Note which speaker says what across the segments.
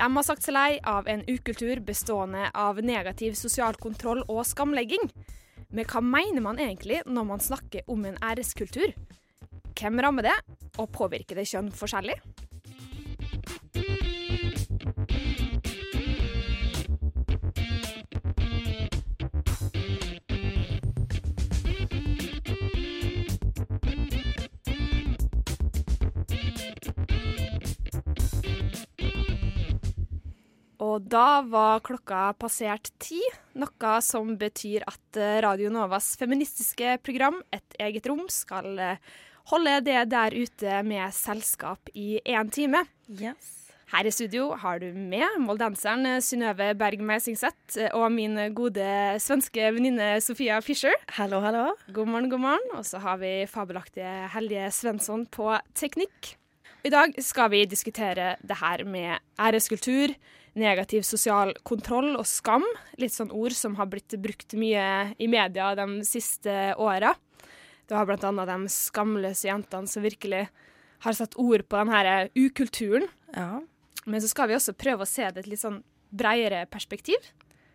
Speaker 1: De har sagt seg lei av en ukultur bestående av negativ sosial kontroll og skamlegging. Men hva mener man egentlig når man snakker om en æreskultur? Hvem rammer det, og påvirker det kjønn forskjellig? Og da var klokka passert ti, noe som betyr at eh, Radio Novas feministiske program Et eget rom skal eh, holde det der ute med selskap i én time.
Speaker 2: Yes.
Speaker 1: Her i studio har du med moldenseren eh, Synnøve Berg Meisingseth og min gode svenske venninne Sofia Fischer.
Speaker 2: Hallo, hallo.
Speaker 1: God morgen, god morgen. Og så har vi fabelaktige Helje Svensson på teknikk. I dag skal vi diskutere det her med æreskultur, negativ sosial kontroll og skam. Litt sånn ord som har blitt brukt mye i media de siste åra. Det var blant annet de skamløse jentene som virkelig har satt ord på denne ukulturen.
Speaker 2: Ja.
Speaker 1: Men så skal vi også prøve å se det i et litt sånn bredere perspektiv.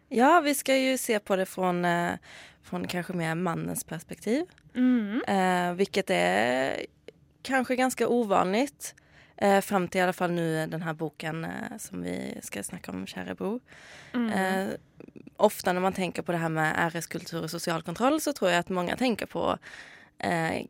Speaker 2: ja, vi skal jo se på det fra kanskje från mer mannens perspektiv. Eh, er kanskje ganske ovanligt. Eh, fram til i alle fall nå denne boken eh, som vi skal snakke om, Kära Mm. Eh, ofte når man tenker på det her med æreskultur og sosial kontroll så tror jeg at mange tenker på eh,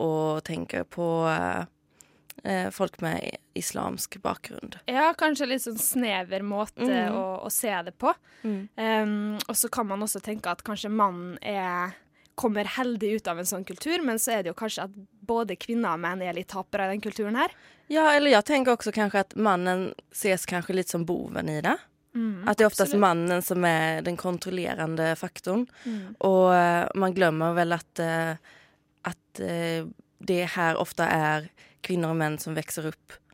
Speaker 2: og tenker tänker på eh, folk med islamsk bakgrunn.
Speaker 1: Ja, kanskje litt sånn snever måte
Speaker 2: mm.
Speaker 1: å, å se det på. Um, og så kan man også tenke at kanskje mannen er kommer heldig ut av en sånn kultur, men så er det jo kanskje at både kvinner og menn er litt tapere i den kulturen her.
Speaker 2: Ja, eller jeg tenker også kanskje at mannen ses kanskje litt som boven i det. At det er oftest
Speaker 1: absolutt.
Speaker 2: mannen som er den kontrollerende faktoren. Mm. Og man glemmer vel at, at eh, det her ofte er kvinner og menn som vokser upp eh,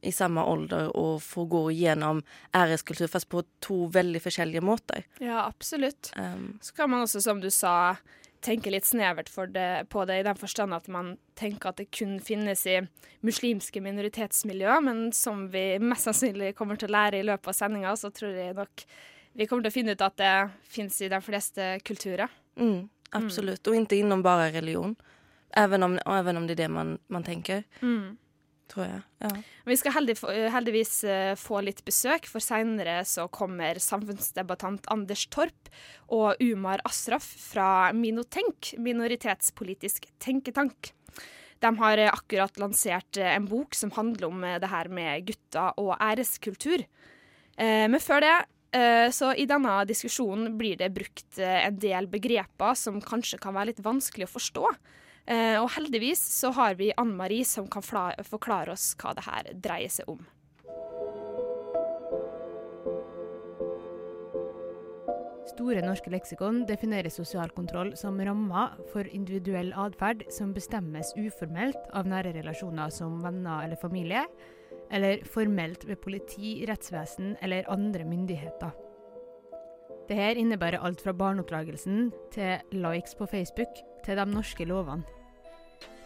Speaker 2: i samme ålder og få gå gjennom æreskultur, fast på to veldig forskjellige måter.
Speaker 1: Ja, absolutt.
Speaker 2: Um,
Speaker 1: Så kan man også, som du sa, tenke litt snevert det, på det i den forstand at man tenker at det kun finnes i muslimske minoritetsmiljøer, men som vi mest sannsynlig kommer til å lære i løpet av sendinga, så tror jeg nok vi kommer til å finne ut at det finnes i de fleste kulturer.
Speaker 2: mm, absolutt. Mm. Og ikke innom bare religion. even om, even om det er det man, man tänker, tror jeg. Ja.
Speaker 1: Vi skal heldig, heldigvis eh, få litt besøk, for seinere kommer samfunnsdebattant Anders Torp og Umar Asraf fra Minotenk, minoritetspolitisk tenketank. De har eh, akkurat lansert eh, en bok som handler om eh, det her med gutter og æreskultur. Eh, Men før det, eh, så i denne diskusjonen blir det brukt eh, en del begreper som kanskje kan være litt vanskelig å forstå. Eh, Og heldigvis så har vi Anne Marie som kan forklare oss hva det her dreier seg om.
Speaker 3: Store norske leksikon definerer sosial kontroll som rammer for individuell atferd som bestemmes uformelt av nære relasjoner som venner eller familie, eller formelt ved politi, rettsvesen eller andre myndigheter. Dette innebærer alt fra barneoppdragelsen til likes på Facebook til de norske lovene.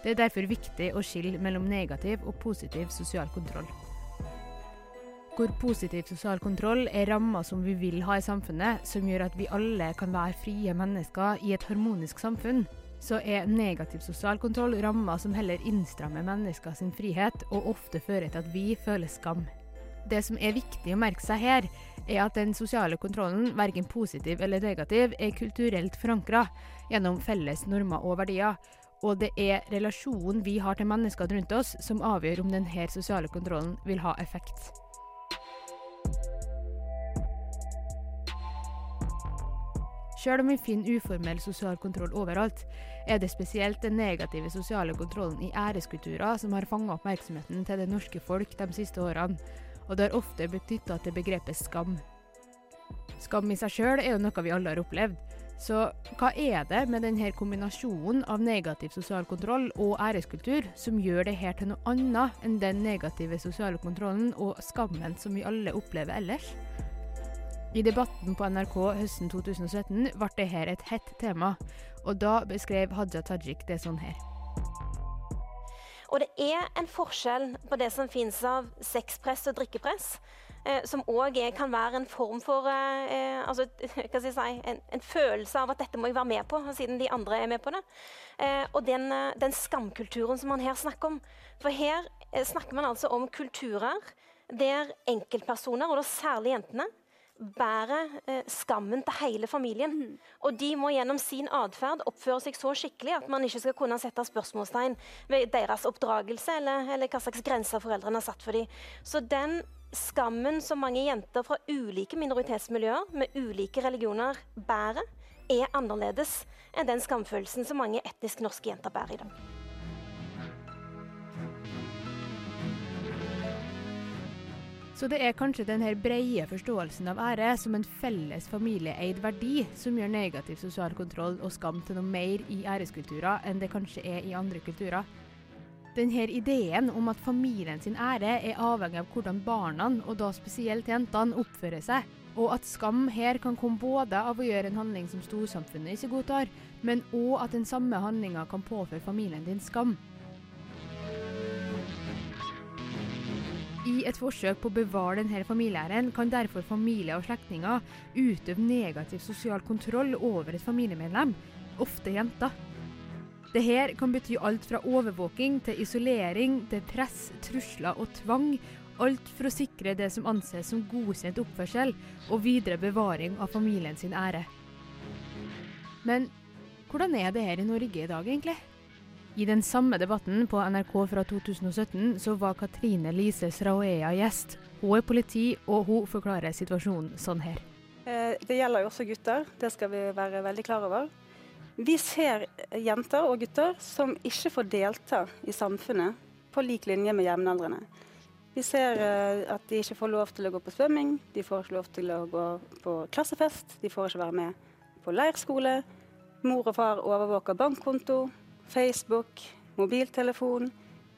Speaker 3: Det er derfor viktig å skille mellom negativ og positiv sosial kontroll. Hvor positiv sosial kontroll er rammer som vi vil ha i samfunnet, som gjør at vi alle kan være frie mennesker i et harmonisk samfunn, så er negativ sosial kontroll rammer som heller innstrammer mennesker sin frihet, og ofte fører til at vi føler skam. Det som er viktig å merke seg her, er at den sosiale kontrollen, verken positiv eller negativ, er kulturelt forankra gjennom felles normer og verdier. Og det er relasjonen vi har til mennesker rundt oss, som avgjør om denne sosiale kontrollen vil ha effekt. Sjøl om vi finner uformell sosial kontroll overalt, er det spesielt den negative sosiale kontrollen i æreskulturer som har fanga oppmerksomheten til det norske folk de siste årene. Og det har ofte blitt knytta til begrepet skam. Skam i seg sjøl er jo noe vi alle har opplevd. Så hva er det med denne kombinasjonen av negativ sosial kontroll og æreskultur som gjør det her til noe annet enn den negative sosiale kontrollen og skammen som vi alle opplever ellers? I debatten på NRK høsten 2017 ble dette et hett tema, og da beskrev Hadia Tajik det sånn her.
Speaker 4: Og det er en forskjell på det som finnes av sexpress og drikkepress. Eh, som òg kan være en form for eh, eh altså, si, en, en, følelse av at dette må jeg være med på, siden de andre er med på det. Eh, og den, eh, den, skamkulturen som man her snakker om. For her eh, snakker man altså om kulturer der enkeltpersoner, og da særlig jentene, bærer eh, skammen til hele familien. Mm. Og de må gjennom sin atferd oppføre seg så skikkelig at man ikke skal kunne sette spørsmålstegn ved deres oppdragelse eller, eller hva slags grenser foreldrene har satt for dem. Så den skammen som mange jenter fra ulike minoritetsmiljøer med ulike religioner bærer, er annerledes enn den skamfølelsen som mange etnisk norske jenter bærer i dag.
Speaker 3: Så det er kanskje denne breie forståelsen av ære som en felles familieeid verdi som gjør negativ sosial kontroll og skam til noe mer i æreskulturer enn det kanskje er i andre kulturer. Denne ideen om at familien sin ære er avhengig av hvordan barna, og da spesielt jentene, oppfører seg, og at skam her kan komme både av å gjøre en handling som storsamfunnet ikke godtar, men òg at den samme handlinga kan påføre familien din skam. I et forsøk på å bevare denne familieæren kan derfor familier og slektninger utøve negativ sosial kontroll over et familiemedlem, ofte jenter. Dette kan bety alt fra overvåking til isolering til press, trusler og tvang. Alt for å sikre det som anses som godkjent oppførsel og videre bevaring av familien sin ære. Men hvordan er det her i Norge i dag, egentlig? I den samme debatten på NRK fra 2017 så var Katrine Lise Sraoea gjest. Hun er politi, og hun forklarer situasjonen sånn her.
Speaker 5: Eh, det gjelder jo også gutter, det skal vi være veldig klar over. Vi ser jenter og gutter som ikke får delta i samfunnet på lik linje med jevnaldrende. Vi ser eh, at de ikke får lov til å gå på svømming, de får ikke lov til å gå på klassefest, de får ikke være med på leirskole. Mor og far overvåker bankkonto, Facebook, mobiltelefon.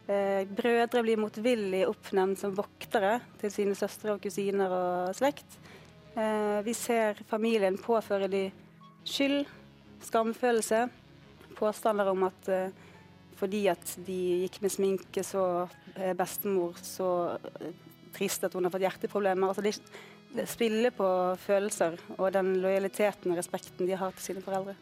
Speaker 5: Eh, brødre blir motvillig oppnevnt som voktere til sine søstre og kusiner og slekt. Eh, vi ser familien påføre de skyld, skamfølelse, påstander om at eh, fordi at de gikk med sminke, så er bestemor så trist at hun har fått hjerteproblemer. Altså de spiller på følelser og den lojaliteten og respekten de har til sine foreldre.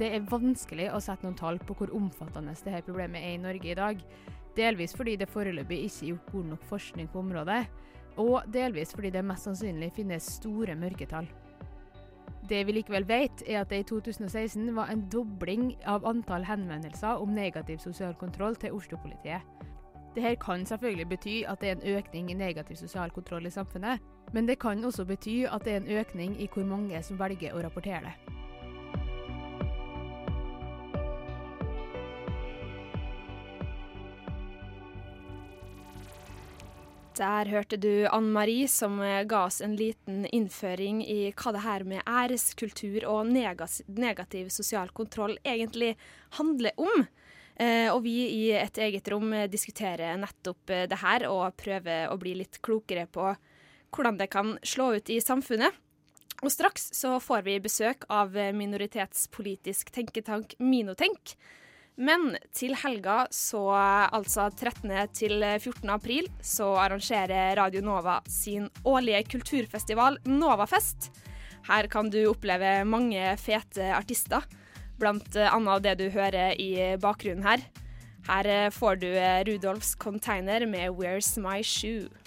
Speaker 3: Det er vanskelig å sette noen tall på hvor omfattende dette problemet er i Norge i dag. Delvis fordi det foreløpig ikke er gjort god nok forskning på området, og delvis fordi det mest sannsynlig finnes store mørketall. Det vi likevel vet, er at det i 2016 var en dobling av antall henvendelser om negativ sosial kontroll til Oslo-politiet. Dette kan selvfølgelig bety at det er en økning i negativ sosial kontroll i samfunnet, men det kan også bety at det er en økning i hvor mange som velger å rapportere det.
Speaker 1: Der hørte du Ann Marie som eh, ga oss en liten innføring i hva det her med æreskultur og negativ sosial kontroll egentlig handler om. Eh, og vi i Et eget rom diskuterer nettopp eh, det her og prøver å bli litt klokere på hvordan det kan slå ut i samfunnet. Og straks så får vi besøk av minoritetspolitisk tenketank Minotenk men til helga, så altså 13. til 14. april, så arrangerer Radio Nova sin årlige kulturfestival Novafest. Her kan du oppleve mange fete artister, blant annet det du hører i bakgrunnen her. Her får du Rudolfs Container med 'Where's My Shoe'.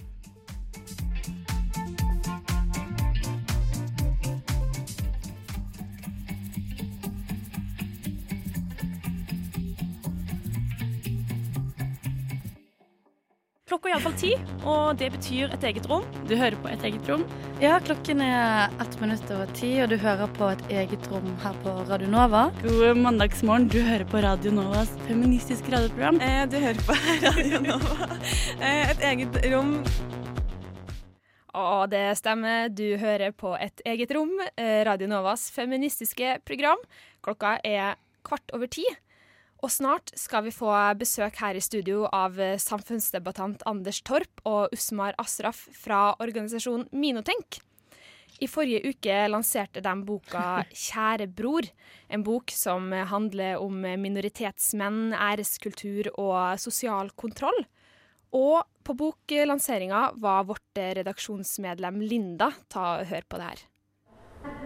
Speaker 6: Klokka er iallfall ti, og det betyr et eget rom. Du hører på Et eget rom.
Speaker 7: Ja, klokken er ett minutt over ti, og du hører på Et eget rom her på Radio Nova.
Speaker 6: God mandagsmorgen. Du hører på Radio Novas feministiske radioprogram.
Speaker 8: Eh, du hører på Radio Nova. Eh, et eget rom.
Speaker 1: Og det stemmer, du hører på Et eget rom, eh, Radio Novas feministiske program. Klokka er kvart over ti. Og snart skal vi få besøk her i studio av eh, samfunnsdebattant Anders Torp og Usmar Asraf fra organisasjonen Minotenk. I forrige uke lanserte de boka 'Kjære bror', en bok som handler om minoritetsmenn, æreskultur og sosial kontroll. Og på boklanseringa var vårt redaksjonsmedlem Linda. Ta og Hør på det her.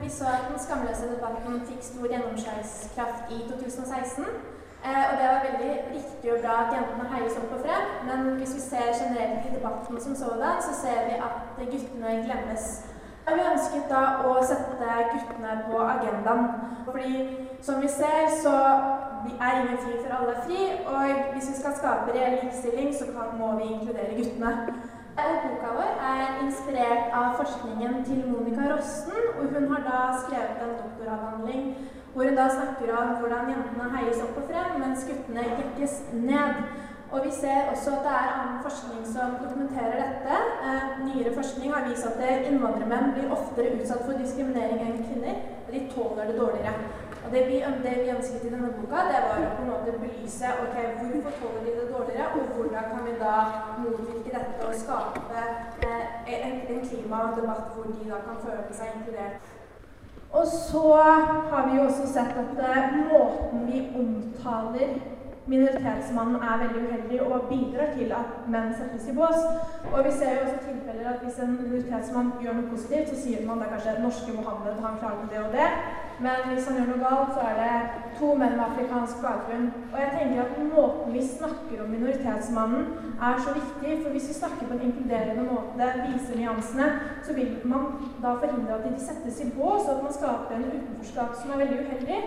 Speaker 9: Vi så at den skamløse debatten fikk stor gjennomslagskraft i 2016. Eh, og det var veldig riktig og bra at jentene heies opp og frem. Men hvis vi ser generelt i debatten som sådan, så ser vi at guttene glemmes. Og vi ønsket da å sette guttene på agendaen. Fordi som vi ser, så er ingen fri for alle fri. Og hvis vi skal skape reell likestilling, så må vi inkludere guttene. Og boka vår er inspirert av forskningen til Monica Rossen. og Hun har da skrevet en doktoravhandling hvor hun da snakker om hvordan jentene heies opp og frem, mens guttene jekkes ned. Og vi ser også at det er annen forskning som dokumenterer dette. Eh, nyere forskning har vist at innvandrermenn blir oftere utsatt for diskriminering enn kvinner, og de tåler det dårligere. Og det vi, det vi ønsket i denne boka, det var å på en måte belyse ok, hvorfor tåler de det dårligere, og hvordan kan vi da motvirke dette og skape eh, en, en klimadebatt hvor de da kan føle seg inkludert. Og så har vi jo også sett at uh, måten vi omtaler minoritetsmannen er veldig uheldig og bidrar til at menn settes i bås. Og vi ser jo også tilfeller at hvis en minoritetsmann gjør noe positivt, så sier man er kanskje norske Mohammed, han klarte det og det. Men hvis han gjør noe galt, så er det to menn med afrikansk bakgrunn. Og jeg tenker at måten vi snakker om minoritetsmannen er så viktig, for hvis vi snakker på en inkluderende måte, viser nyansene, så vil man da forhindre at de settes i bås, og at man skaper en utenforskap som er veldig uheldig.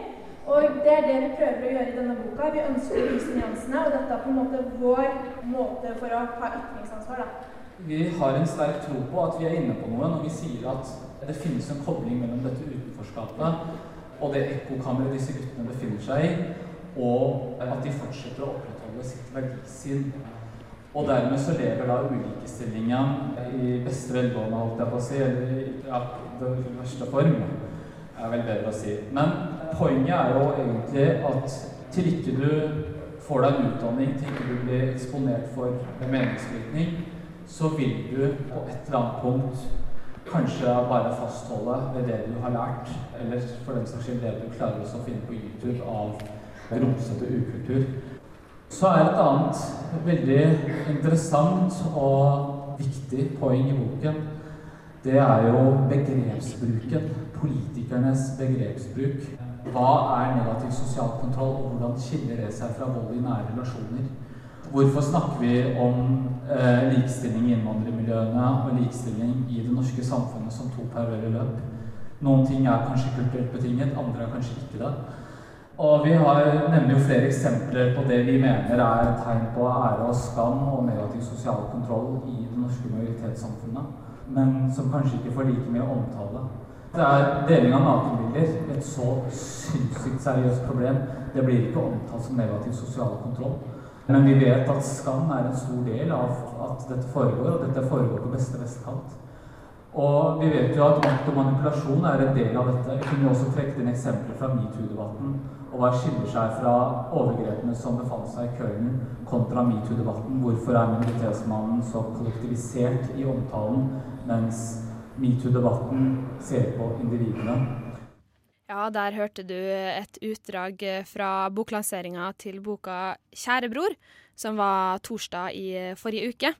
Speaker 9: Og det er det vi prøver å gjøre i denne boka. Vi ønsker å vise nyansene, og dette er på en måte vår måte for å ha ytringsansvar. da.
Speaker 10: Vi har en sterk tro på at vi er inne på noe når vi sier at det finnes en kobling mellom dette utenforskapet og det ekkokammeret disse guttene befinner seg i, og at de fortsetter å opprettholde sitt verdisyn. Og dermed så lever da ulikestillinga i beste velgående, holdt jeg på å si, eller ja, den verste form er vel bedre å si. Men poenget er jo egentlig at til ikke du får deg en utdanning, til ikke du blir eksponert for meningsbrytning, så vil du på et eller annet punkt kanskje bare fastholde ved det du har lært, eller for den saks skyld det du klarer å finne på YouTube av grumsete ukultur. Så er et annet veldig interessant og viktig poeng i boken, det er jo begrepsbruken politikernes begrepsbruk. Hva er negativ sosial kontroll, og hvordan skiller det seg fra vold i nære relasjoner? Hvorfor snakker vi om eh, likestilling i innvandrermiljøene og likestilling i det norske samfunnet som to parallelle løp? Noen ting er kanskje kulturelt betinget, andre er kanskje ikke det. Og vi har, nemlig jo flere eksempler på det vi mener er tegn på ære og skam og negativ sosial kontroll i det norske majoritetssamfunnet, men som kanskje ikke får like mye omtale. Det er deling av nakenbilder, et så sinnssykt seriøst problem. Det blir ikke omtalt som negativ sosial kontroll. Men vi vet at skam er en stor del av at dette foregår, og dette foregår på beste vestkant. Og vi vet jo at makt og manipulasjon er en del av dette. Vi kunne også trekke inn eksempler fra metoo-debatten. Og hva skiller seg fra overgrepene som befant seg i Köln, kontra metoo-debatten? Hvorfor er minoritetsmannen så kollektivisert i omtalen, mens metoo-debatten ser på individene.
Speaker 1: Ja, der hørte du et utdrag fra boklanseringa til boka 'Kjære bror', som var torsdag i forrige uke.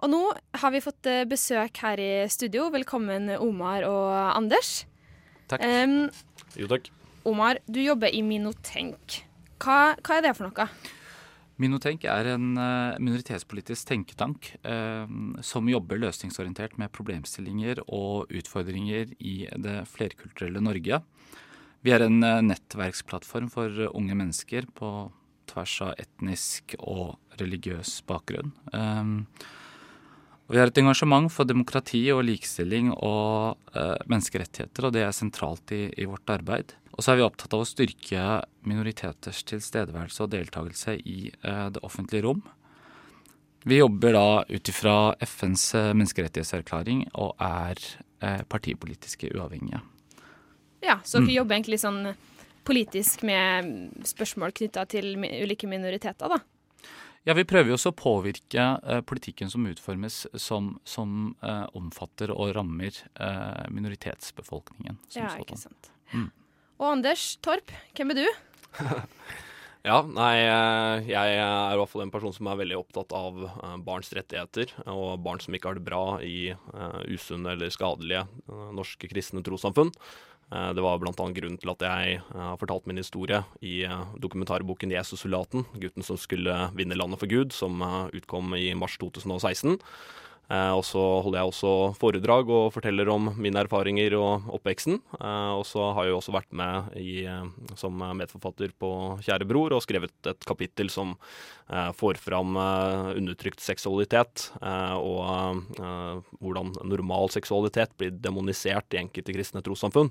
Speaker 1: Og nå har vi fått besøk her i studio. Velkommen, Omar og Anders.
Speaker 11: Takk. Um, jo, takk.
Speaker 1: Omar, du jobber i Minotenk. Hva, hva er det for noe?
Speaker 11: Minotenk er en eh, minoritetspolitisk tenketank eh, som jobber løsningsorientert med problemstillinger og utfordringer i det flerkulturelle Norge. Vi er en eh, nettverksplattform for unge mennesker på tvers av etnisk og
Speaker 10: religiøs bakgrunn. Eh, vi har et engasjement for demokrati og likestilling og eh, menneskerettigheter, og det er sentralt i, i, vårt arbeid. Og så er vi opptatt av å styrke minoriteters tilstedeværelse og deltakelse i uh, det offentlige rom. Vi jobber da ut ifra FNs menneskerettighetserklæring og er uh, partipolitiske uavhengige.
Speaker 1: Ja, så dere mm. jobber egentlig sånn politisk med spørsmål knytta til ulike minoriteter, da?
Speaker 10: Ja, Vi prøver jo også å påvirke eh, politikken som utformes, som, som eh, omfatter og rammer eh, minoritetsbefolkningen.
Speaker 1: ja, ikke sant. Mm. Og Anders Torp, hvem er du?
Speaker 11: ja, nei, jeg er i hvert fall en person som er veldig opptatt av barns rettigheter, og barn som ikke har det bra i usunne eller skadelige norske kristne trossamfunn. Eh, det var bl.a. grunnen til at jeg eh, har fortalt min historie i dokumentarboken dokumentarboken 'Jesusulaten', gutten som skulle vinne landet for Gud, som utkom i mars 2016. Eh, og så holder jeg også foredrag og forteller om mine erfaringer og oppveksten. Eh, og så har jeg også vært med i, eh, som medforfatter på Kjære bror og skrevet et kapittel som får fram undertrykt seksualitet, og hvordan normal seksualitet blir demonisert i enkelte kristne trossamfunn.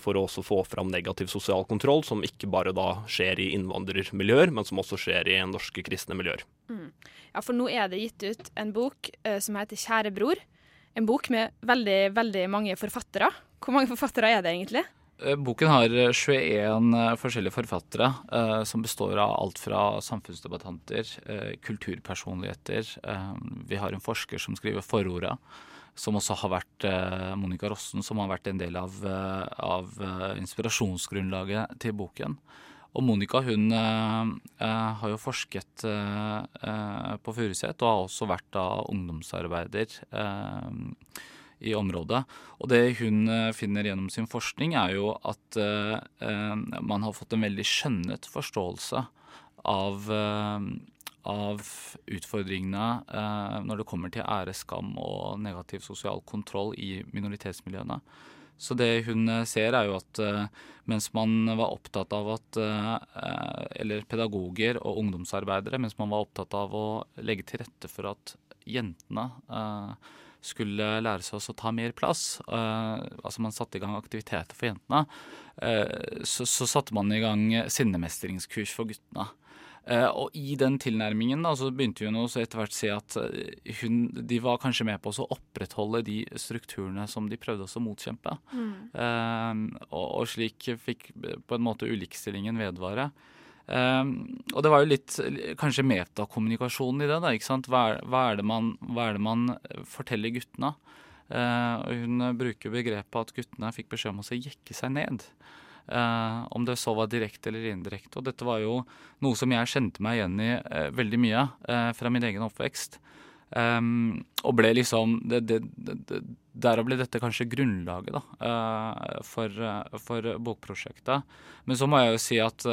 Speaker 11: For å også få fram negativ sosial kontroll, som ikke bare da skjer i innvandrermiljøer, men som også skjer i norske kristne miljøer. Mm.
Speaker 1: Ja, for nå er det gitt ut en bok uh, som heter Kjære bror. En bok med veldig, veldig mange forfattere. Hvor mange forfattere er det egentlig?
Speaker 10: Eh, boken har 21 eh, forskjellige forfattere, uh, som består av alt fra samfunnsdebattanter, uh, kulturpersonligheter. vi har en forsker som skriver forordet, som også har vært Monica Rossen, som har vært en del av, av inspirasjonsgrunnlaget til boken. Og Monica hun eh, eh, har jo forsket eh, på Furuset og har også vært da ungdomsarbeider i området. Og det hun finner gjennom sin forskning, er jo at man har fått en veldig skjønnet forståelse av, av utfordringene når det kommer til æreskam og negativ sosial kontroll i minoritetsmiljøene. Så det hun eh, ser, er jo at uh, mens man var opptatt av at uh, Eller pedagoger og ungdomsarbeidere, mens man var opptatt av å legge til rette for at jentene skulle lære seg å ta mer plass, altså man satte i gang aktiviteter for jentene, så, så satte man i gang sinnemestringskurs for guttene. Uh, og i den tilnærmingen da, så begynte hun også etter hvert å se at eh, hun, de var kanskje med på å opprettholde de strukturene som de prøvde å motkjempe. Mm. Uh, og, og, slik fikk på en måte ulikestillingen vedvare. Um, og det var jo litt kanskje metakommunikasjonen i det. da, ikke sant? Hva er, hva er, det, man, hva er det man forteller guttene? Uh, hun bruker begrepet at guttene fikk beskjed om å jekke seg ned. Uh, om det så var direkte eller indirekte. Og dette var jo noe som jeg kjente meg igjen i uh, veldig mye uh, fra min egen oppvekst. Um, og ble liksom det, det, det, Derav ble dette kanskje grunnlaget da, for, for, bokprosjektet. Men så må jeg jo si at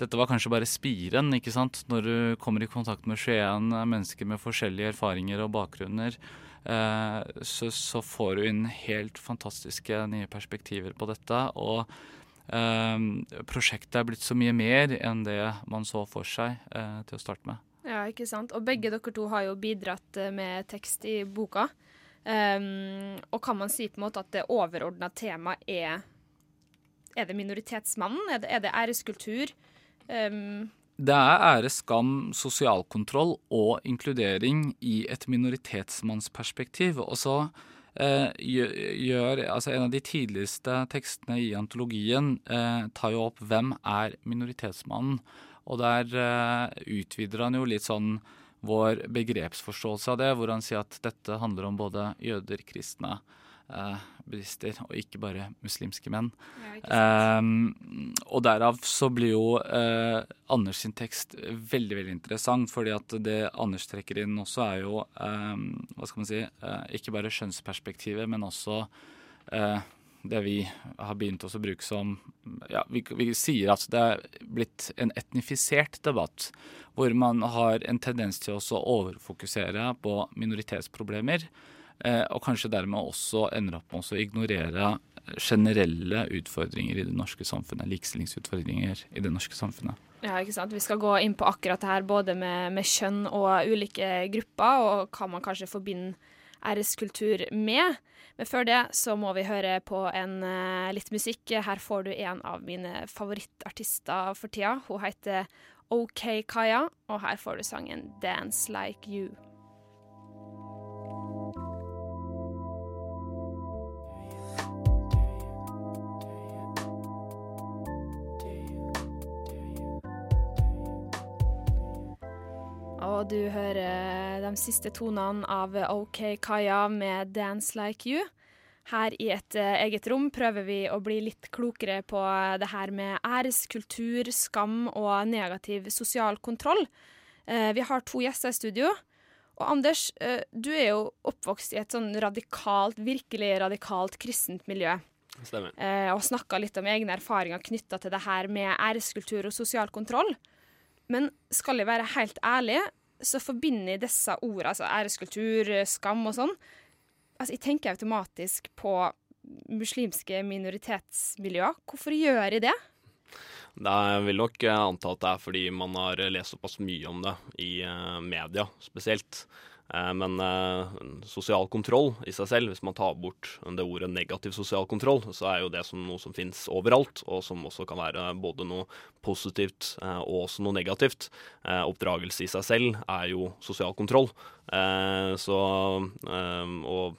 Speaker 10: dette var kanskje bare spiren. ikke sant? Når du kommer i kontakt med 21 mennesker med forskjellige erfaringer og bakgrunner, så, så får du inn helt fantastiske nye perspektiver på dette. og prosjektet er blitt så mye mer enn det man så for seg eh, til å starte med.
Speaker 1: Ja, ikke sant. Og begge dere to har jo bidratt eh, med tekst i boka. Um, og kan man si på en måte at det overordna temaet er Er det minoritetsmannen? Er det, er det æreskultur? Um,
Speaker 10: det er ære, skam, sosial kontroll og inkludering i et minoritetsmannsperspektiv. Og så gjør Altså en av de tidligste tekstene i antologien eh, tar jo opp 'Hvem er minoritetsmannen?' Og der eh, utvider han jo litt sånn vår begrepsforståelse av det, hvor han sier at dette handler om både jøder, kristne, eh, buddhister, og ikke bare muslimske menn. Ja, um, og derav så blir jo uh, Anders sin tekst veldig veldig interessant, fordi at det Anders trekker inn også er jo um, hva skal man si, uh, ikke bare skjønnsperspektivet, men også uh, det vi har begynt å bruke som ja, vi, vi, sier at det er blitt en etnifisert debatt, hvor man har en tendens til å overfokusere på minoritetsproblemer. Eh, og kanskje dermed også ender opp med å ignorere generelle utfordringer i det norske samfunnet, likestillingsutfordringer i det norske samfunnet.
Speaker 1: Ja, ikke sant. Vi skal gå inn på akkurat det her både med, med kjønn og ulike grupper, og hva man kanskje forbinder æreskultur med. Men før det så må vi høre på en uh, litt musikk. Her får du en av mine favorittartister for tida. Hun heter OK Kaya, og her får du sangen 'Dance Like You'. Og du hører de siste tonene av OK Kaya med 'Dance Like You'. Her i et uh, eget rom prøver vi å bli litt klokere på det her med æreskultur, skam og negativ sosial kontroll. Vi har to gjester i studio. Og Anders, du er jo oppvokst i et sånn radikalt, virkelig radikalt kristent miljø.
Speaker 11: Stemmer.
Speaker 1: og snakka litt om egne erfaringer knytta til det her med æreskultur og sosial kontroll. Men skal jeg være helt ærlig, så forbinder jeg disse ordene, altså æreskultur, skam og sånn Altså, jeg tenker automatisk på muslimske minoritetsmiljøer. Hvorfor gjør jeg det?
Speaker 11: Jeg vil nok anta at det er fordi man har lest såpass mye om det i media spesielt. Men eh, sosial kontroll i seg selv, hvis man tar bort det ordet negativ sosial kontroll, så er jo det som noe som finnes overalt, og som også kan være både noe positivt eh, og også noe negativt. Eh, oppdragelse i seg selv er jo sosial kontroll. Så og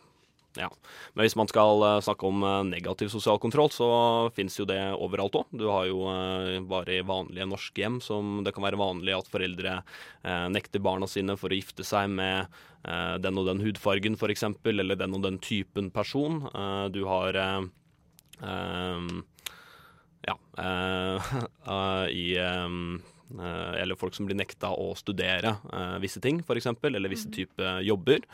Speaker 11: ja. Men hvis man skal uh, snakke om uh, negativ sosial kontroll, så finnes jo det overalt òg. Du har jo uh, bare i vanlige norske hjem som det kan være vanlig at foreldre nekter barna sine for å gifte seg med den og den hudfargen f.eks., eller den og den typen person. du har ja i Eh, eller folk som blir nekta å studere eh, visse ting, f.eks., eller visse typer type jobber.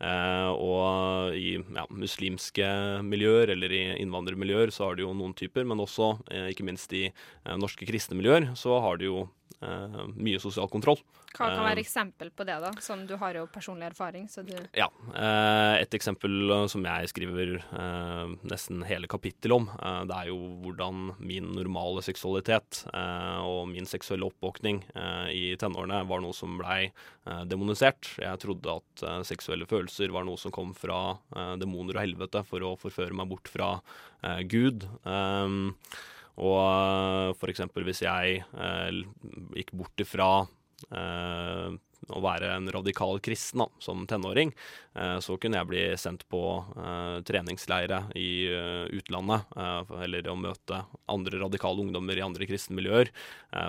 Speaker 11: Eh, og i ja, muslimske miljøer eller i innvandrermiljøer så har det jo noen typer, men også, ikke minst i norske kristne miljøer, så har det jo mye sosial kontroll.
Speaker 1: Hva kan være eksempel på det, da? Som du har jo personlig erfaring. så du...
Speaker 11: Ja. Et eksempel som jeg skriver nesten hele kapittel om, det er jo hvordan min normale seksualitet og min seksuelle oppvåkning i tenårene var noe som blei demonisert. Jeg trodde at seksuelle følelser var noe som kom fra demoner og helvete for å forføre meg bort fra Gud. Og for eksempel hvis jeg gikk bort ifra Eh, å være en radikal kristen da, som tenåring, eh, så kunne jeg bli sendt på uh, treningsleire i utlandet, eller å møte andre radikale ungdommer i andre kristne miljøer,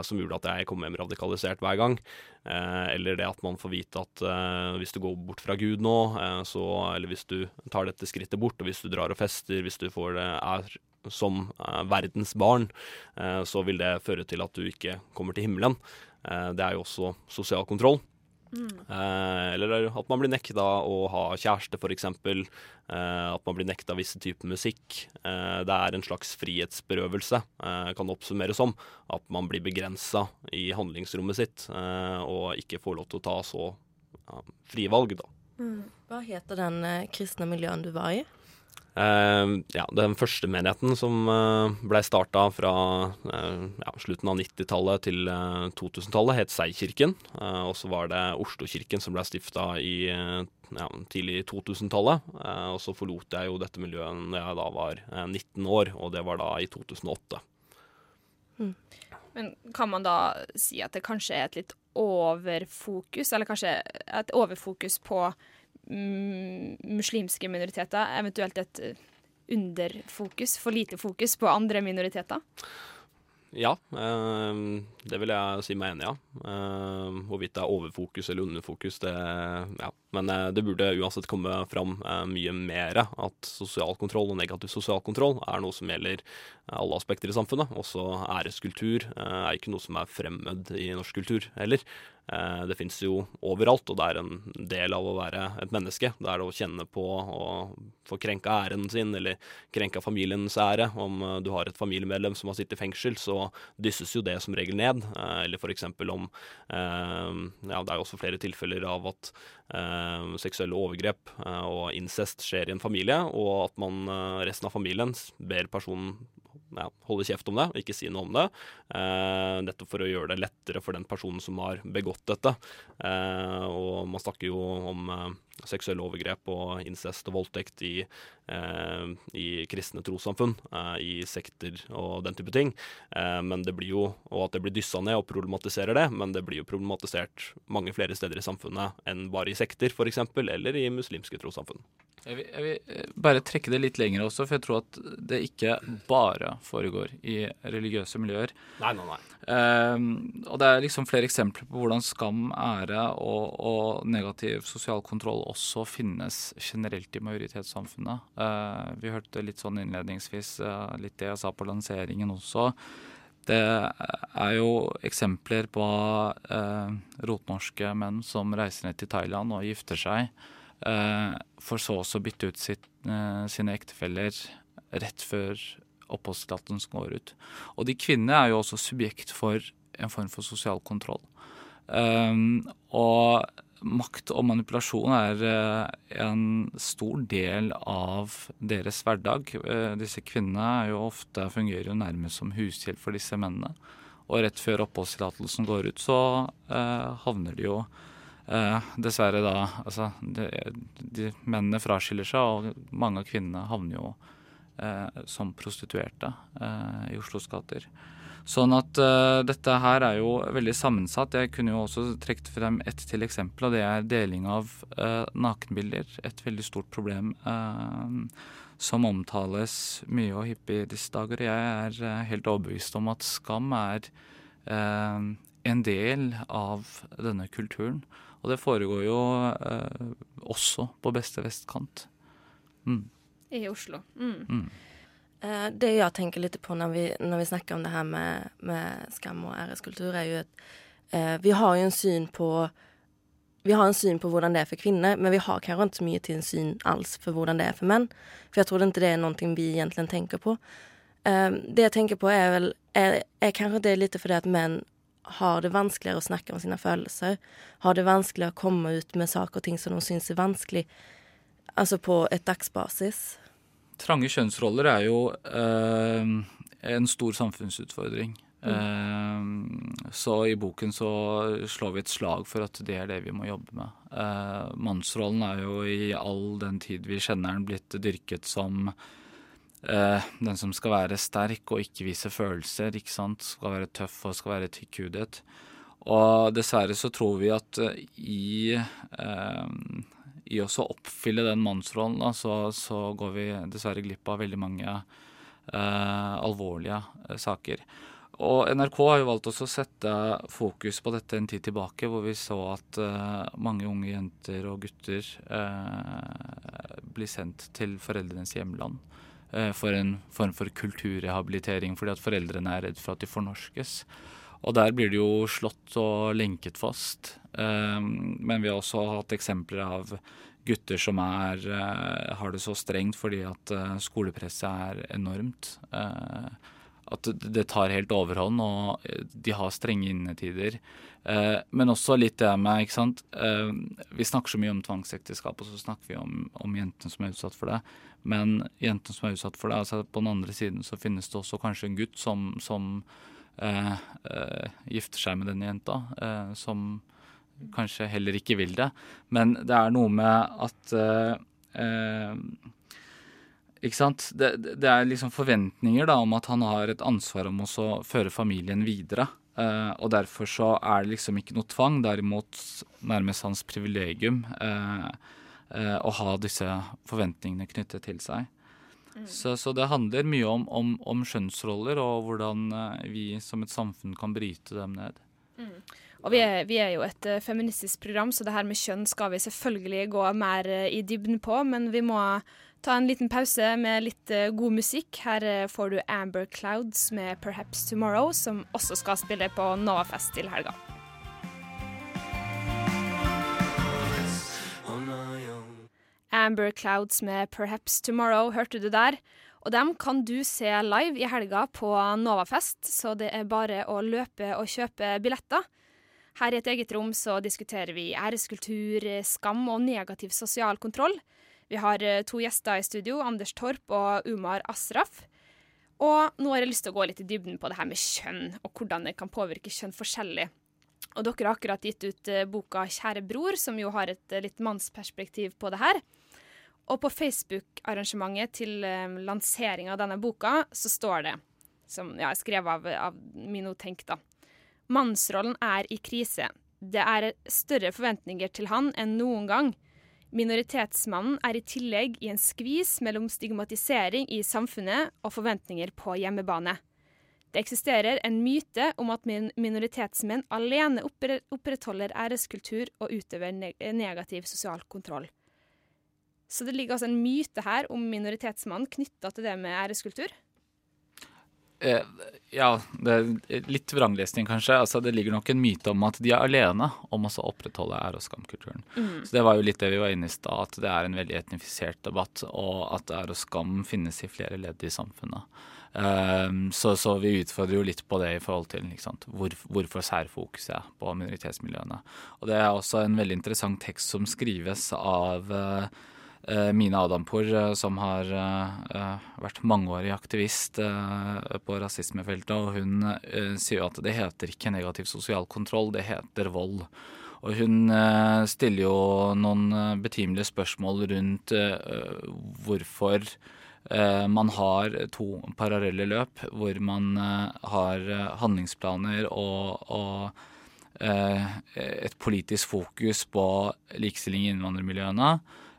Speaker 11: som gjorde at jeg kom hjem radikalisert hver gang. eller det at man får vite at hvis du går bort fra Gud nå, så, eller hvis du tar dette skrittet bort, og hvis du drar og fester, hvis du får det er som verdens barn, så vil det føre til at du ikke kommer til himmelen. Eh, det er jo også sosial kontroll. Mm. Eh, eller at man blir nekta å ha kjæreste, f.eks. Eh, at man blir nekta visse typer musikk. Eh, det er en slags frihetsberøvelse, eh, kan oppsummeres som. At man blir begrensa i handlingsrommet sitt eh, og ikke får lov til å ta så frie valg, da.
Speaker 2: Mm. Hva heter den eh, kristne miljøen du var i?
Speaker 11: Uh, ja, den første menigheten som uh, ble starta fra uh, ja, slutten av 90-tallet til 2000-tallet, het Seikirken. og så var det Oslokirken som ble stifta i ja, tidlig 2000-tallet. og så forlot jeg jo dette miljøet da jeg da var 19 år, og det var da i 2008.
Speaker 1: Mm. Men kan man da si at det kanskje er et litt overfokus, eller kanskje et overfokus på muslimske minoriteter, eventuelt et eh, underfokus, for lite fokus på andre minoriteter?
Speaker 11: Ja, eh, det vil jeg si meg enig i. Ja. Eh, hvorvidt det er overfokus eller underfokus, det ja. Men eh, det burde uansett komme fram eh, mye mer at sosial kontroll og negativ sosial kontroll er noe som gjelder alle aspekter i samfunnet. Også æreskultur eh, er ikke noe som er fremmed i norsk kultur heller. Eh, det fins jo overalt, og det er en del av å være et menneske. Det er det å kjenne på å få krenka æren sin, eller krenka familiens ære. Om eh, du har et familiemedlem som har sittet i fengsel, så dysses jo det som regel ned. Eh, eller f.eks. om Ja, det er jo også flere tilfeller av at seksuelle overgrep og incest skjer i en familie, og at man resten av familien ber personen ja, holde kjeft om det, ikke si noe om det. Eh, nettopp for å gjøre det lettere for den personen som har begått dette. Eh, og man snakker jo om eh, seksuelle overgrep og incest og voldtekt i, eh, i kristne trossamfunn, eh, i sekter og den type ting. Eh, men det blir jo, og at det blir dyssa ned og problematiserer det, men det blir jo problematisert mange flere steder i samfunnet enn bare i sekter, f.eks., eller i muslimske trossamfunn.
Speaker 10: Jeg vil, jeg vil, eh, bare trekke det litt lenger også, for jeg tror at det ikke bare foregår i religiøse miljøer.
Speaker 11: Nei, nei, nei.
Speaker 10: Um, og det er liksom flere eksempler på hvordan skam, ære og, og negativ sosial kontroll også finnes generelt i majoritetssamfunnet. Uh, vi hørte litt sånn innledningsvis, uh, litt det jeg sa på lanseringen også. Det er jo eksempler på uh, rotnorske menn som reiser ned til Thailand og gifter seg. Uh, for så også bytte ut sitt, uh, sine ektefeller rett før oppholdstillatelsen går ut. Og de kvinnene er jo også subjekt for en form for sosial kontroll. Um, og makt og manipulasjon er en stor del av deres hverdag. disse kvinnene er jo ofte, fungerer jo nærmest som hushjelp for disse mennene. Og rett før oppholdstillatelsen går ut, så havner de jo Eh, dessverre da Altså, de, de, mennene fraskiller seg, og mange av kvinnene havner jo eh, som prostituerte eh, i Oslos gater. Sånn at uh, dette her er jo veldig sammensatt. Jeg kunne jo også trukket frem ett til eksempel, og det er deling av uh, nakenbilder. Et veldig stort problem uh, som omtales mye og hyppig i disse dager. Jeg er helt overbevist om at skam er en del av denne kulturen. Og det foregår jo eh, også på beste vestkant. Mm.
Speaker 1: I Oslo. Mm.
Speaker 10: Mm.
Speaker 2: Eh, det jeg tenker litt på når vi, når vi snakker om det her med, med skam og æreskultur, er jo at eh, vi har jo en syn på vi har en syn på hvordan det er for kvinner, men vi har kanskje ikke så mye til en syn alls for hvordan det er for menn. For jeg tror ikke det er noe vi egentlig tenker på. Um, det jeg tenker på, er vel er, er kanskje det litt fordi at menn har det vanskeligere å snakke om sine følelser. Har det vanskeligere å komme ut med saker og ting som de syns er vanskelig, altså på et dagsbasis.
Speaker 10: Trange kjønnsroller er jo øh, en stor samfunnsutfordring. Mm. Uh, så i boken så slår vi et slag for at det er det vi må jobbe med. Uh, mannsrollen er jo i all den tid vi kjenner den blitt dyrket som Uh, den som skal være sterk og ikke vise følelser, ikke sant. Skal være tøff og skal være tykkhudet. Og dessverre så tror vi at uh, i, uh, i å oppfylle den mannsrollen, da, så, så, går vi dessverre glipp av veldig mange alvorlige saker. Og NRK har jo valgt også å sette fokus på dette en tid tilbake, hvor vi så at mange unge jenter og gutter blir sendt til foreldrenes hjemland Eh, for en form for kulturrehabilitering fordi at foreldrene er redd for at de fornorskes. Og der blir det jo slått og lenket fast. Eh, men vi har også hatt eksempler av gutter som er, eh, har det så strengt fordi at skolepresset er enormt. At det tar helt overhånd, og de har strenge innetider. Men også litt det med ikke sant? Vi snakker så mye om tvangsekteskap, og så snakker vi om, om jentene som er utsatt for det. Men jentene som er utsatt for det, altså på den andre siden så finnes det også kanskje en gutt som, som eh, eh, gifter seg med denne jenta, eh, som kanskje heller ikke vil det. Men det er noe med at eh, eh, ikke sant? Det, det, er liksom forventninger da, om at han har et ansvar om å føre familien videre. Eh, og derfor så er det liksom ikke noe tvang, derimot nærmest hans privilegium. Eh, å ha disse forventningene knyttet til seg. Mm. Så, så, det handler mye om, om, om skjønnsroller og hvordan eh, vi som et samfunn kan bryte dem ned.
Speaker 1: Mm. Og vi er, vi er, jo et uh, feministisk program, så det her med kjønn skal vi selvfølgelig gå mer i dybden på. Men vi må ta en liten pause med litt god musikk. Her får du Amber Clouds med 'Perhaps Tomorrow', som også skal spille på Novafest til helga. Amber Clouds med 'Perhaps Tomorrow' hørte du der. Og dem kan du se live i helga på Novafest, så det er bare å løpe og kjøpe billetter. Her i et eget rom så diskuterer vi æreskultur, skam og negativ sosial kontroll. Vi har eh, to gjester i studio, Anders Torp og Umar Asraf. Og nå har jeg lyst til å gå litt i dybden på det her med kjønn, og hvordan det kan påvirke kjønn forskjellig. Og dere har akkurat gitt ut uh, boka 'Kjære bror', som jo har et uh, litt mannsperspektiv på det her. Og på Facebook-arrangementet til um, av denne boka, så står det, som ja, skrevet av, av Mino Tenk, da. Mannsrollen er i krise. Det er større forventninger til han enn noen gang. Minoritetsmannen er i tillegg i en skvis mellom stigmatisering i samfunnet og forventninger på hjemmebane. Det eksisterer en myte om at minoritetsmenn alene opprettholder æreskultur og utøver negativ sosial kontroll. Så det ligger altså en myte her om minoritetsmannen knytta til det med æreskultur?
Speaker 10: Eh, ja, det er litt vranglesning, kanskje. Altså, det ligger nok en myte om at de er alene om å opprettholde ære- og skamkulturen. Mm. Så Det var jo litt det vi var inne i stad, at det er en veldig etnifisert debatt, og at ære og skam finnes i flere ledd i samfunnet. Um, så, så, vi utfordrer jo litt på det i forhold til Hvor, hvorfor særfokuset er på minoritetsmiljøene. Og Det er også en veldig interessant tekst som skrives av uh, Mine Adampour, eh, som har uh, vært mangeårig aktivist på rasismefeltet, og hun sier jo at det heter ikke negativ sosial kontroll, det heter vold. Og hun stiller jo noen betimelige spørsmål rundt hvorfor man har to parallelle løp, hvor man har handlingsplaner og, og et politisk fokus på likestilling i innvandrermiljøene.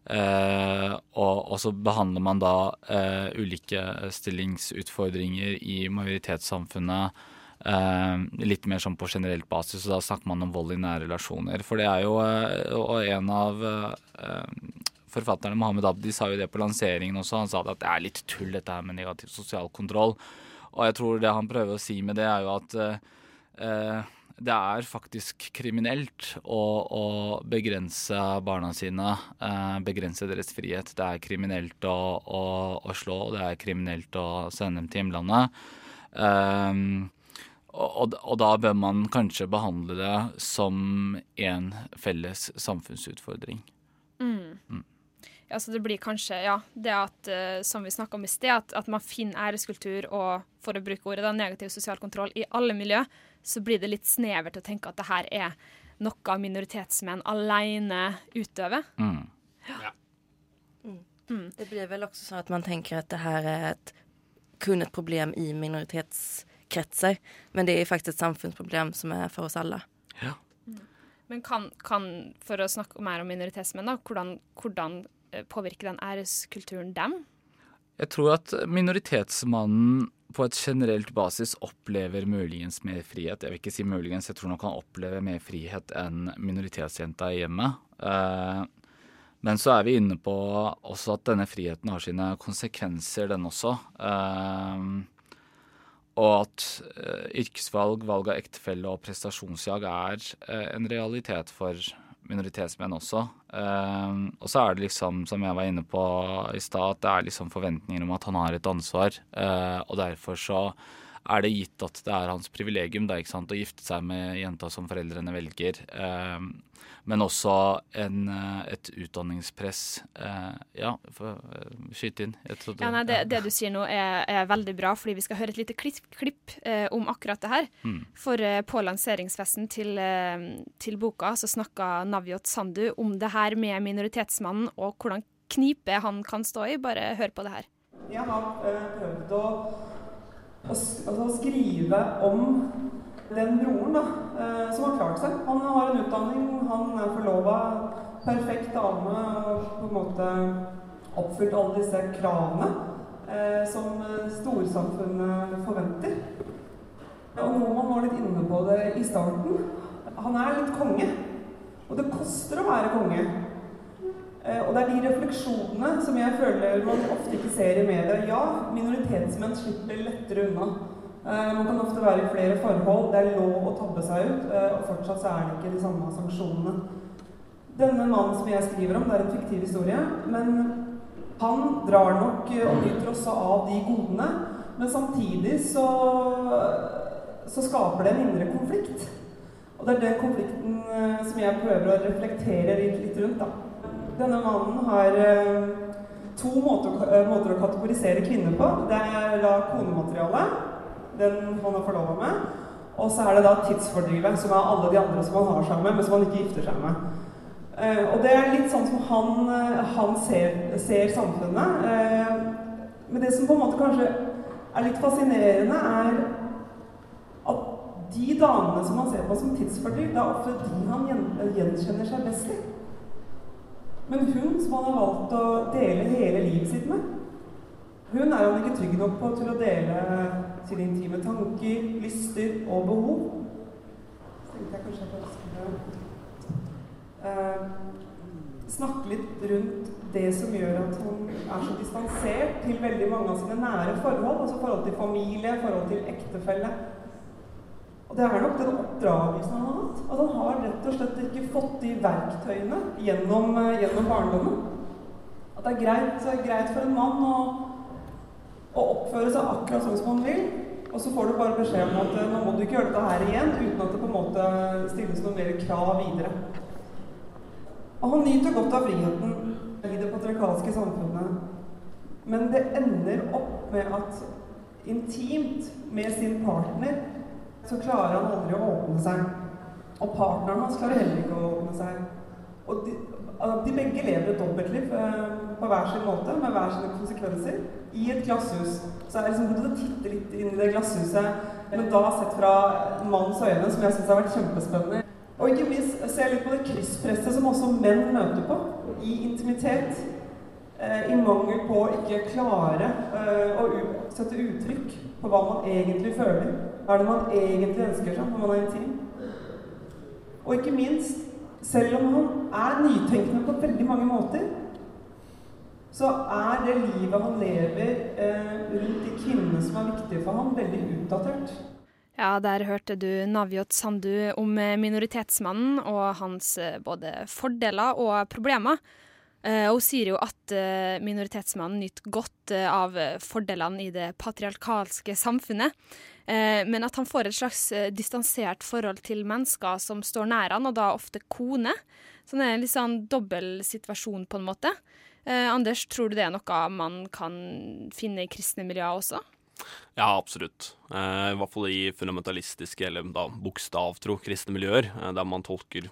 Speaker 10: Og, og, så behandler man da ulike stillingsutfordringer i majoritetssamfunnet litt mer sånn på generelt basis, og da snakker man om vold i nære relasjoner. For det er jo Og en av forfatterne, Mohammed Abdi, sa jo det på lanseringen også. Han sa at det er litt tull, dette her med negativ sosial kontroll. Og jeg tror det han prøver å si med det, er jo at det er faktisk kriminelt å, å begrense barna sine, eh, begrense deres frihet. Det er kriminelt å, å, å, slå, det er kriminelt å sende dem til hjemlandet. Um, og, og, da bør man kanskje behandle det som en felles samfunnsutfordring.
Speaker 1: Mm. Mm. Ja, så det blir kanskje ja, det at, uh, som vi snakka om i sted, at, at, man finner æreskultur og, for å bruke ordet, da, negativ sosial kontroll i alle miljø så blir det litt snevert å tenke at det her er noe minoritetsmenn alene utøver. Mm. Ja.
Speaker 2: Mm. mm. Det blir vel også sånn at man tenker at det her er et, kun et problem i minoritetskretser, men det er faktisk et samfunnsproblem som er for oss alle. Ja.
Speaker 1: Mm. Men kan, kan, for å snakke mer om minoritetsmenn, da, hvordan, hvordan påvirker den æreskulturen dem?
Speaker 10: Jeg tror at minoritetsmannen på et generelt basis opplever muligens mer frihet. Jeg vil ikke si muligens, jeg tror nok han opplever mer frihet enn minoritetsjenta i hjemmet. Eh, men så er vi inne på også at denne friheten har sine konsekvenser, den også. Eh, og at eh, yrkesvalg, valg av ektefelle og prestasjonsjag er en realitet for minoritetsmenn også. Uh, og så er det liksom, som jeg var inne på i stad, at det er liksom forventninger om at han har et ansvar. Uh, og derfor så er det gitt at det er hans privilegium da, ikke sant, å gifte seg med jenta som foreldrene velger. Uh, men også en, eh, et utdanningspress. Eh, ja, skyt inn.
Speaker 1: Trodde, ja, nei, det, det, du sier nå er, er, veldig bra, fordi vi skal høre et lite klipp, klipp eh, om akkurat det her. Mm. For eh, på lanseringsfesten til, eh, til boka så snakka Naviot Sandu om det her med minoritetsmannen og hvordan knipe han kan stå i. Bare hør på det her.
Speaker 12: Jeg har prøvd å, å, altså, skrive om den broren da, eh, som har klart seg. Han har en utdanning, han er forlova, perfekt dame og på en måte oppfylt alle disse kravene eh, som storsamfunnet forventer. Og Noman var litt inne på det i starten. Han er litt konge. Og det koster å være konge. Eh, og det er de refleksjonene som jeg føler man ofte ikke ser i media. Ja, minoritetsmenn slipper lettere unna. Eh, man kan ofte være i flere forhold. Det er lov å tabbe seg ut, eh, og fortsatt så er det ikke de samme sanksjonene. Denne mannen som jeg skriver om, det er en fiktiv historie, men han drar nok og nyter også av de godene. Men samtidig så, så skaper det en indre konflikt. Og det er den konflikten som jeg prøver å reflektere litt, litt rundt. da. Denne mannen har to måter, eh, måter, å kategorisere kvinner på. Det er da konematerialet, den han er forlova med. Og så er det da tidsfordrivet, som er alle de andre som han har sammen med, men som han ikke gifter seg med. Uh, og det er litt sånn som han, han ser, ser, samfunnet. Men det som på en måte kanskje er litt fascinerende, er at de damene som han ser på som tidsfordriv, det er ofte de han gjenkjenner seg best i. Men hun som han har valgt å dele hele livet sitt med, hun er han ikke trygg nok på til å dele sine intime tanker, lyster og behov. Så tenkte jeg kanskje at jeg skulle uh, snakke litt rundt det som gjør at hun er så distansert til veldig mange av sine nære forhold. Altså forhold til familie, forhold til ektefelle. Og det er nok den oppdragelsen han har hatt. At han har rett og slett ikke fått de verktøyene gjennom, uh, gjennom barndommen. At det er greit, greit for en mann å å oppføre seg akkurat sånn som han vil. Og så får du bare beskjed om at eh, nå må du ikke gjøre dette her igjen, uten at det på en måte stilles noen mer krav videre. Og han nyter godt av friheten i det patriarkalske samfunnet. Men det ender opp med at intimt med sin partner så klarer han aldri å åpne seg. Og partneren hans klarer heller ikke å åpne seg. Og de, de begge lever et dobbeltliv eh, på hver sin måte, med hver sine konsekvenser, i et glasshus. Så er liksom godt å titte litt inn i det glasshuset, men da sett fra mannens øyne, som jeg syns har vært kjempespennende. Og ikke minst se litt på det krysspresset som også menn møter på i intimitet. Eh, I mangel på å ikke klare eh, å sette uttrykk på hva man egentlig føler. Er det man egentlig ønsker seg når man er intim? Og ikke minst selv om han er nytenkende på veldig mange måter, så er det livet han lever eh, rundt de kvinnene som er viktige for ham, veldig utdatert.
Speaker 1: Ja, der hørte du Naviot Sandu om minoritetsmannen og hans eh, både fordeler og problemer. Uh, hun sier jo at uh, minoritetsmannen nyter godt uh, av fordelene i det patriarkalske samfunnet. men at han får et slags distansert forhold til mennesker som står nær han, og da ofte kone. Så det er en litt sånn dobbel situasjon, på en måte. Anders, tror du det er noe man kan finne i kristne miljøer også?
Speaker 11: Ja, absolutt. Eh, I hvert fall i fundamentalistiske, eller da bokstavtro kristne miljøer, eh, der man tolker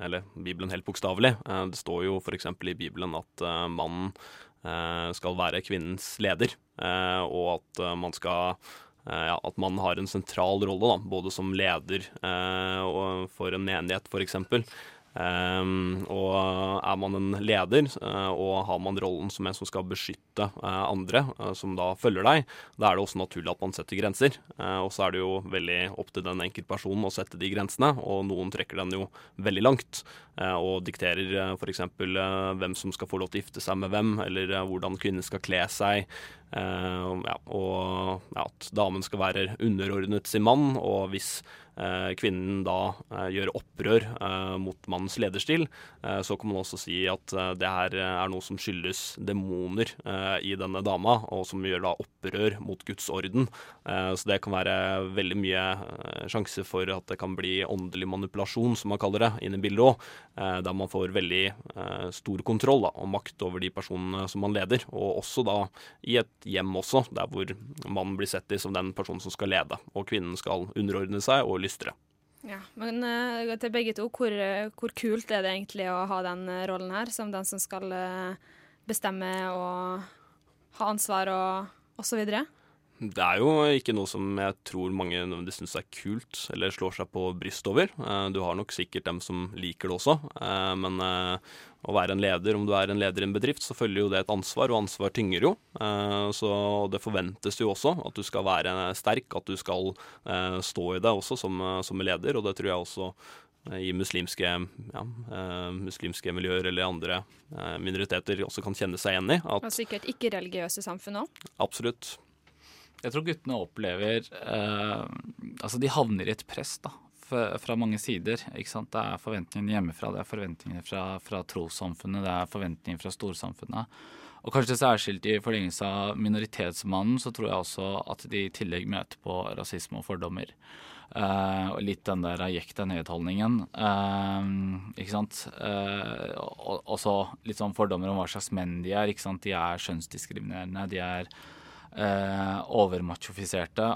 Speaker 11: eller Bibelen helt bokstavelig. Eh, det står jo f.eks. i Bibelen at eh, mannen eh, skal være kvinnens leder, eh, og at man skal ja, at man har en sentral rolle, da, både som leder for en menighet f.eks., Um, og er man en leder, uh, og har man rollen som en som skal beskytte uh, andre, uh, som da følger deg, da er det også naturlig at man setter grenser. og så er det jo veldig opp til den enkeltpersonen å sette de grensene, og noen trekker den jo veldig langt. og dikterer uh, f.eks. hvem som skal få lov til å gifte seg med hvem, eller hvordan kvinner skal kle seg. Ja, og at damen skal være underordnet sin mann, og hvis Eh, kvinnen da eh, gjør opprør eh, mot mannens lederstil, så kan man også si at det her er noe som skyldes demoner i denne dama, og som gjør da opprør mot Guds orden. Så det kan være veldig mye sjanse for at det kan bli åndelig manipulasjon, som man kaller det, inn i bildet òg. Der man får veldig stor kontroll da, og makt over de personene som man leder. Og også da i et hjem også, der hvor mannen blir sett i som den personen som skal lede, og kvinnen skal underordne seg og lystre.
Speaker 1: Ja, men uh, til begge to, hvor, hvor, kult er det egentlig å ha den uh, rollen her, som den som skal uh, bestemme og ha ansvar og osv.?
Speaker 11: Det er jo ikke noe som jeg tror mange nødvendigvis syns er kult eller slår seg på brystet over. Du har nok sikkert dem som liker det også, men å være en leder. Om du er en leder i en bedrift, så følger jo det et ansvar, og ansvar tynger jo. Eh, så det forventes jo også at du skal være sterk, at du skal eh, stå i det også som, som leder, og det tror jeg også eh, i muslimske, ja, muslimske miljøer eller andre minoriteter også kan kjenne seg igjen i.
Speaker 1: At, og sikkert ikke-religiøse samfunn òg?
Speaker 11: Absolutt.
Speaker 10: Jeg tror guttene opplever eh, Altså, de havner i et press, da fra mange sider. ikke sant? Det er forventningene hjemmefra, det er forventningene fra, fra trossamfunnet, det er forventninger fra storsamfunnet. Og kanskje særskilt i forlengelse av minoritetsmannen, så tror jeg også at de i tillegg møter på rasisme og fordommer. Uh, og litt den der jekk ned-holdningen. Uh, ikke sant. Uh, og så litt sånn fordommer om hva slags menn de er. ikke sant? De er skjønnsdiskriminerende. De er uh, overmachofiserte.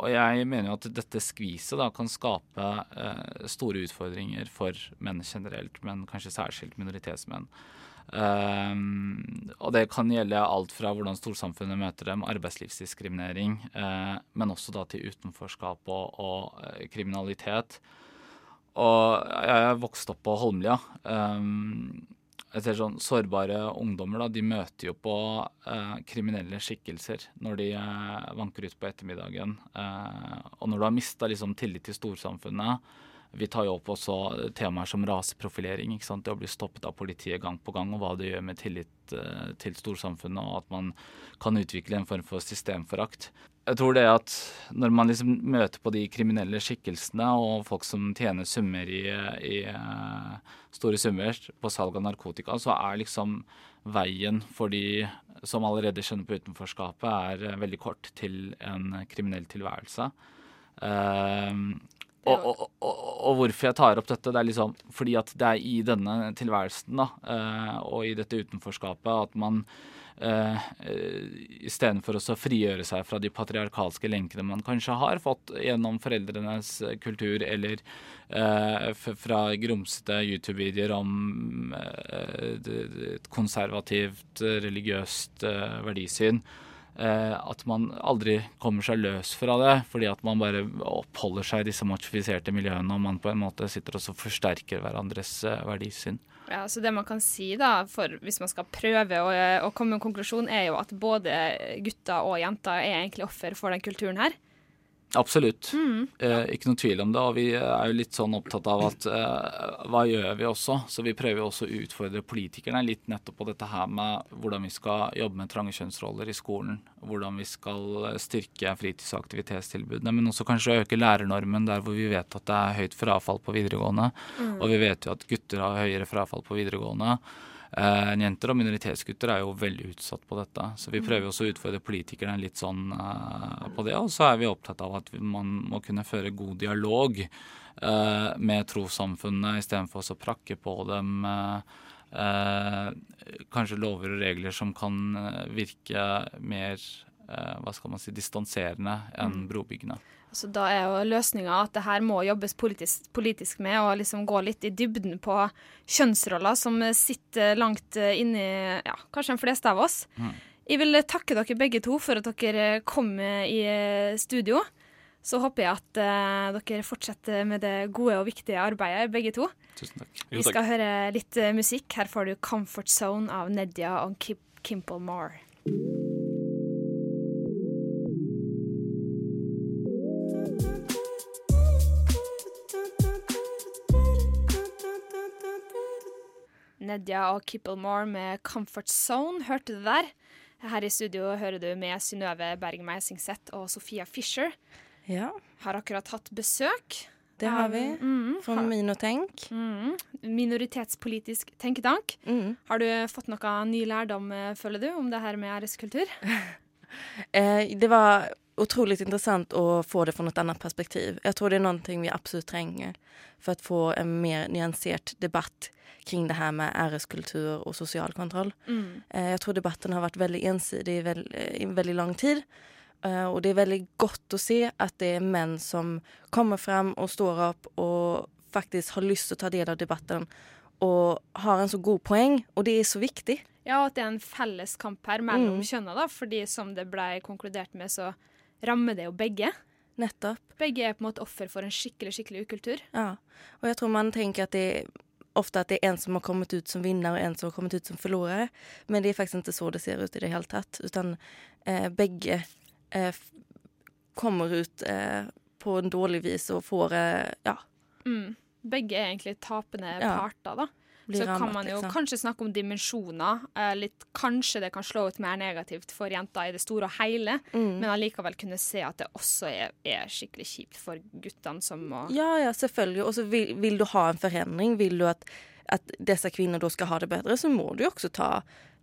Speaker 10: og jeg mener jo at dette skviset da kan skape store utfordringer for menn generelt, men kanskje særskilt minoritetsmenn. Um, og det kan gjelde alt fra hvordan storsamfunnet møter dem, arbeidslivsdiskriminering, uh, men også da til utenforskap og, og uh, kriminalitet. Og jeg er vokst opp på Holmlia. Um, jeg ser sånn Sårbare ungdommer da, de møter jo på eh, kriminelle skikkelser når de vanker ut på ettermiddagen. og når du har mista liksom, tillit til storsamfunnet, vi tar jo opp også temaer som raseprofilering. ikke sant? Det å bli stoppet av politiet gang på gang, og hva det gjør med tillit uh, til storsamfunnet, og at man kan utvikle en form for systemforakt. Jeg tror det at når man liksom møter på de kriminelle skikkelsene og folk som tjener summer i, i uh, store summer på salg av narkotika, så er liksom veien for de som allerede skjønner på utenforskapet, er uh, veldig kort til en kriminell tilværelse. Uh, og, og, og, og, hvorfor jeg tar opp dette, det er liksom fordi at det er i denne tilværelsen da, uh, og i dette utenforskapet at man uh, istedenfor å frigjøre seg fra de patriarkalske lenkene man kanskje har fått gjennom foreldrenes kultur, eller uh, fra grumsete YouTube-videoer om uh, et konservativt, religiøst verdisyn, Eh, at man aldri kommer seg løs fra det, fordi at man bare oppholder seg i disse machifiserte miljøene, og man på en måte sitter og forsterker hverandres eh, verdisyn.
Speaker 1: Ja, så Det man kan si, da, hvis man skal prøve å, å komme med en konklusjon, er jo at både gutter og jenter er egentlig offer for den kulturen her.
Speaker 10: Absolutt. Mm. Eh, ikke noen tvil om det. Og vi er jo litt sånn opptatt av at eh, hva gjør vi også? Så vi prøver jo også å utfordre politikerne litt nettopp på dette her med hvordan vi skal jobbe med trange kjønnsroller i skolen. Hvordan vi skal styrke fritids- og aktivitetstilbudene, men også kanskje øke lærernormen der hvor vi vet at det er høyt frafall på videregående. Mm. Og vi vet jo at gutter har høyere frafall på videregående. Uh, jenter og minoritetsgutter er jo veldig utsatt på dette. Så vi mm. prøver også å utfordre politikerne litt sånn uh, på det. Og så er vi opptatt av at man må kunne føre god dialog uh, med trossamfunnene istedenfor å prakke på dem kanskje lover og regler som kan virke mer hva skal man si, distanserende enn mm. brobyggende.
Speaker 1: Så da er jo løsninga at det her må jobbes politisk, politisk med, og liksom gå litt i dybden på kjønnsroller som sitter langt inni ja, kanskje de fleste av oss. Mm. Jeg vil takke dere begge to for at dere kom i studio. Så håper jeg at uh, dere fortsetter med det gode og viktige arbeidet, begge to.
Speaker 10: Tusen takk.
Speaker 1: Vi skal høre litt uh, musikk. Her får du 'Comfort Zone' av Nedia og Kim Kimple Moore. Nedia og Kipplemore med 'Comfort Zone'. Hørte du der? Her i studio hører du med Synnøve Berg Meisingseth og Sofia Fischer.
Speaker 2: Ja.
Speaker 1: Har akkurat hatt besøk.
Speaker 2: Det har vi. Mm, fra Minotenk.
Speaker 1: Mm, minoritetspolitisk tenketank. Mm. Har du fått noe ny lærdom, eh, føler du, om det her med æreskultur?
Speaker 2: eh, det var utrolig interessant å få det fra et annet perspektiv. Jeg tror det er noe vi absolutt trenger for å få en mer nyansert debatt kring det här med æreskultur og sosial kontroll. Mm. Eh, jag tror debatten har vært veldig ensidig i, veld, i veldig lang tid. Uh, og det er veldig godt å se at det er menn som kommer frem og står opp og faktisk har lyst til å ta del av debatten og har en så god poeng, og det er så viktig.
Speaker 1: Ja, at det er en felles kamp her mellom mm. kjønna, da, fordi som det ble konkludert med, så rammer det jo begge.
Speaker 2: Nettopp.
Speaker 1: Begge er på en måte offer for en skikkelig skikkelig ukultur.
Speaker 2: Ja, og jeg tror man tenker at det ofte at det er en som har kommet ut som vinner, og en som har kommet ut som forlorer. Men det er faktisk ikke så det ser ut i det hele tatt. Utan eh, begge eh, kommer ut eh, på en dårlig vis og får eh, ja.
Speaker 1: Mm. Begge er egentlig tapende ja. parter, da så kan man jo liksom. kanskje snakke om dimensjoner. Eh, litt, kanskje det kan slå ut mer negativt for jenter i det store og hele, mm. men allikevel kunne se at det også er, er skikkelig kjipt for guttene som må
Speaker 2: Ja, ja, selvfølgelig. Og så vil, vil, du ha en forandring. Vil du at, at disse kvinnene da skal ha det bedre, så må du jo også ta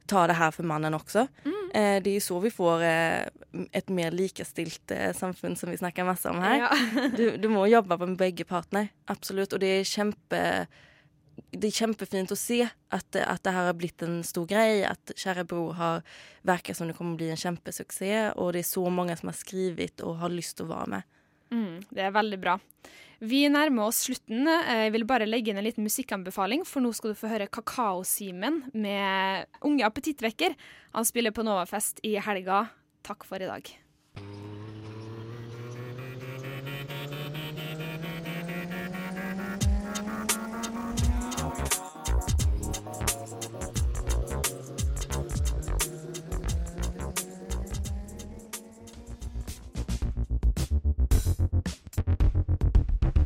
Speaker 2: ta det her for mannen også.
Speaker 1: Mm.
Speaker 2: Eh, det er så vi får eh, et mer likestilt eh, samfunn som vi snakker masse om her.
Speaker 1: Ja.
Speaker 2: du, du må jobbe med begge partner, absolutt. Og det er kjempe det er kjempefint å se at, at det her har blitt en stor greie. At Kjære bror har verket som det kommer å bli en kjempesuksess. Og det er så mange som har skrevet og har lyst til å være med.
Speaker 1: Mm, det er veldig bra. Vi nærmer oss slutten. Jeg vil bare legge inn en liten musikkanbefaling, for nå skal du få høre Kakao-Simen med Unge appetittvekker. Han spiller på Novafest i helga. Takk for i dag.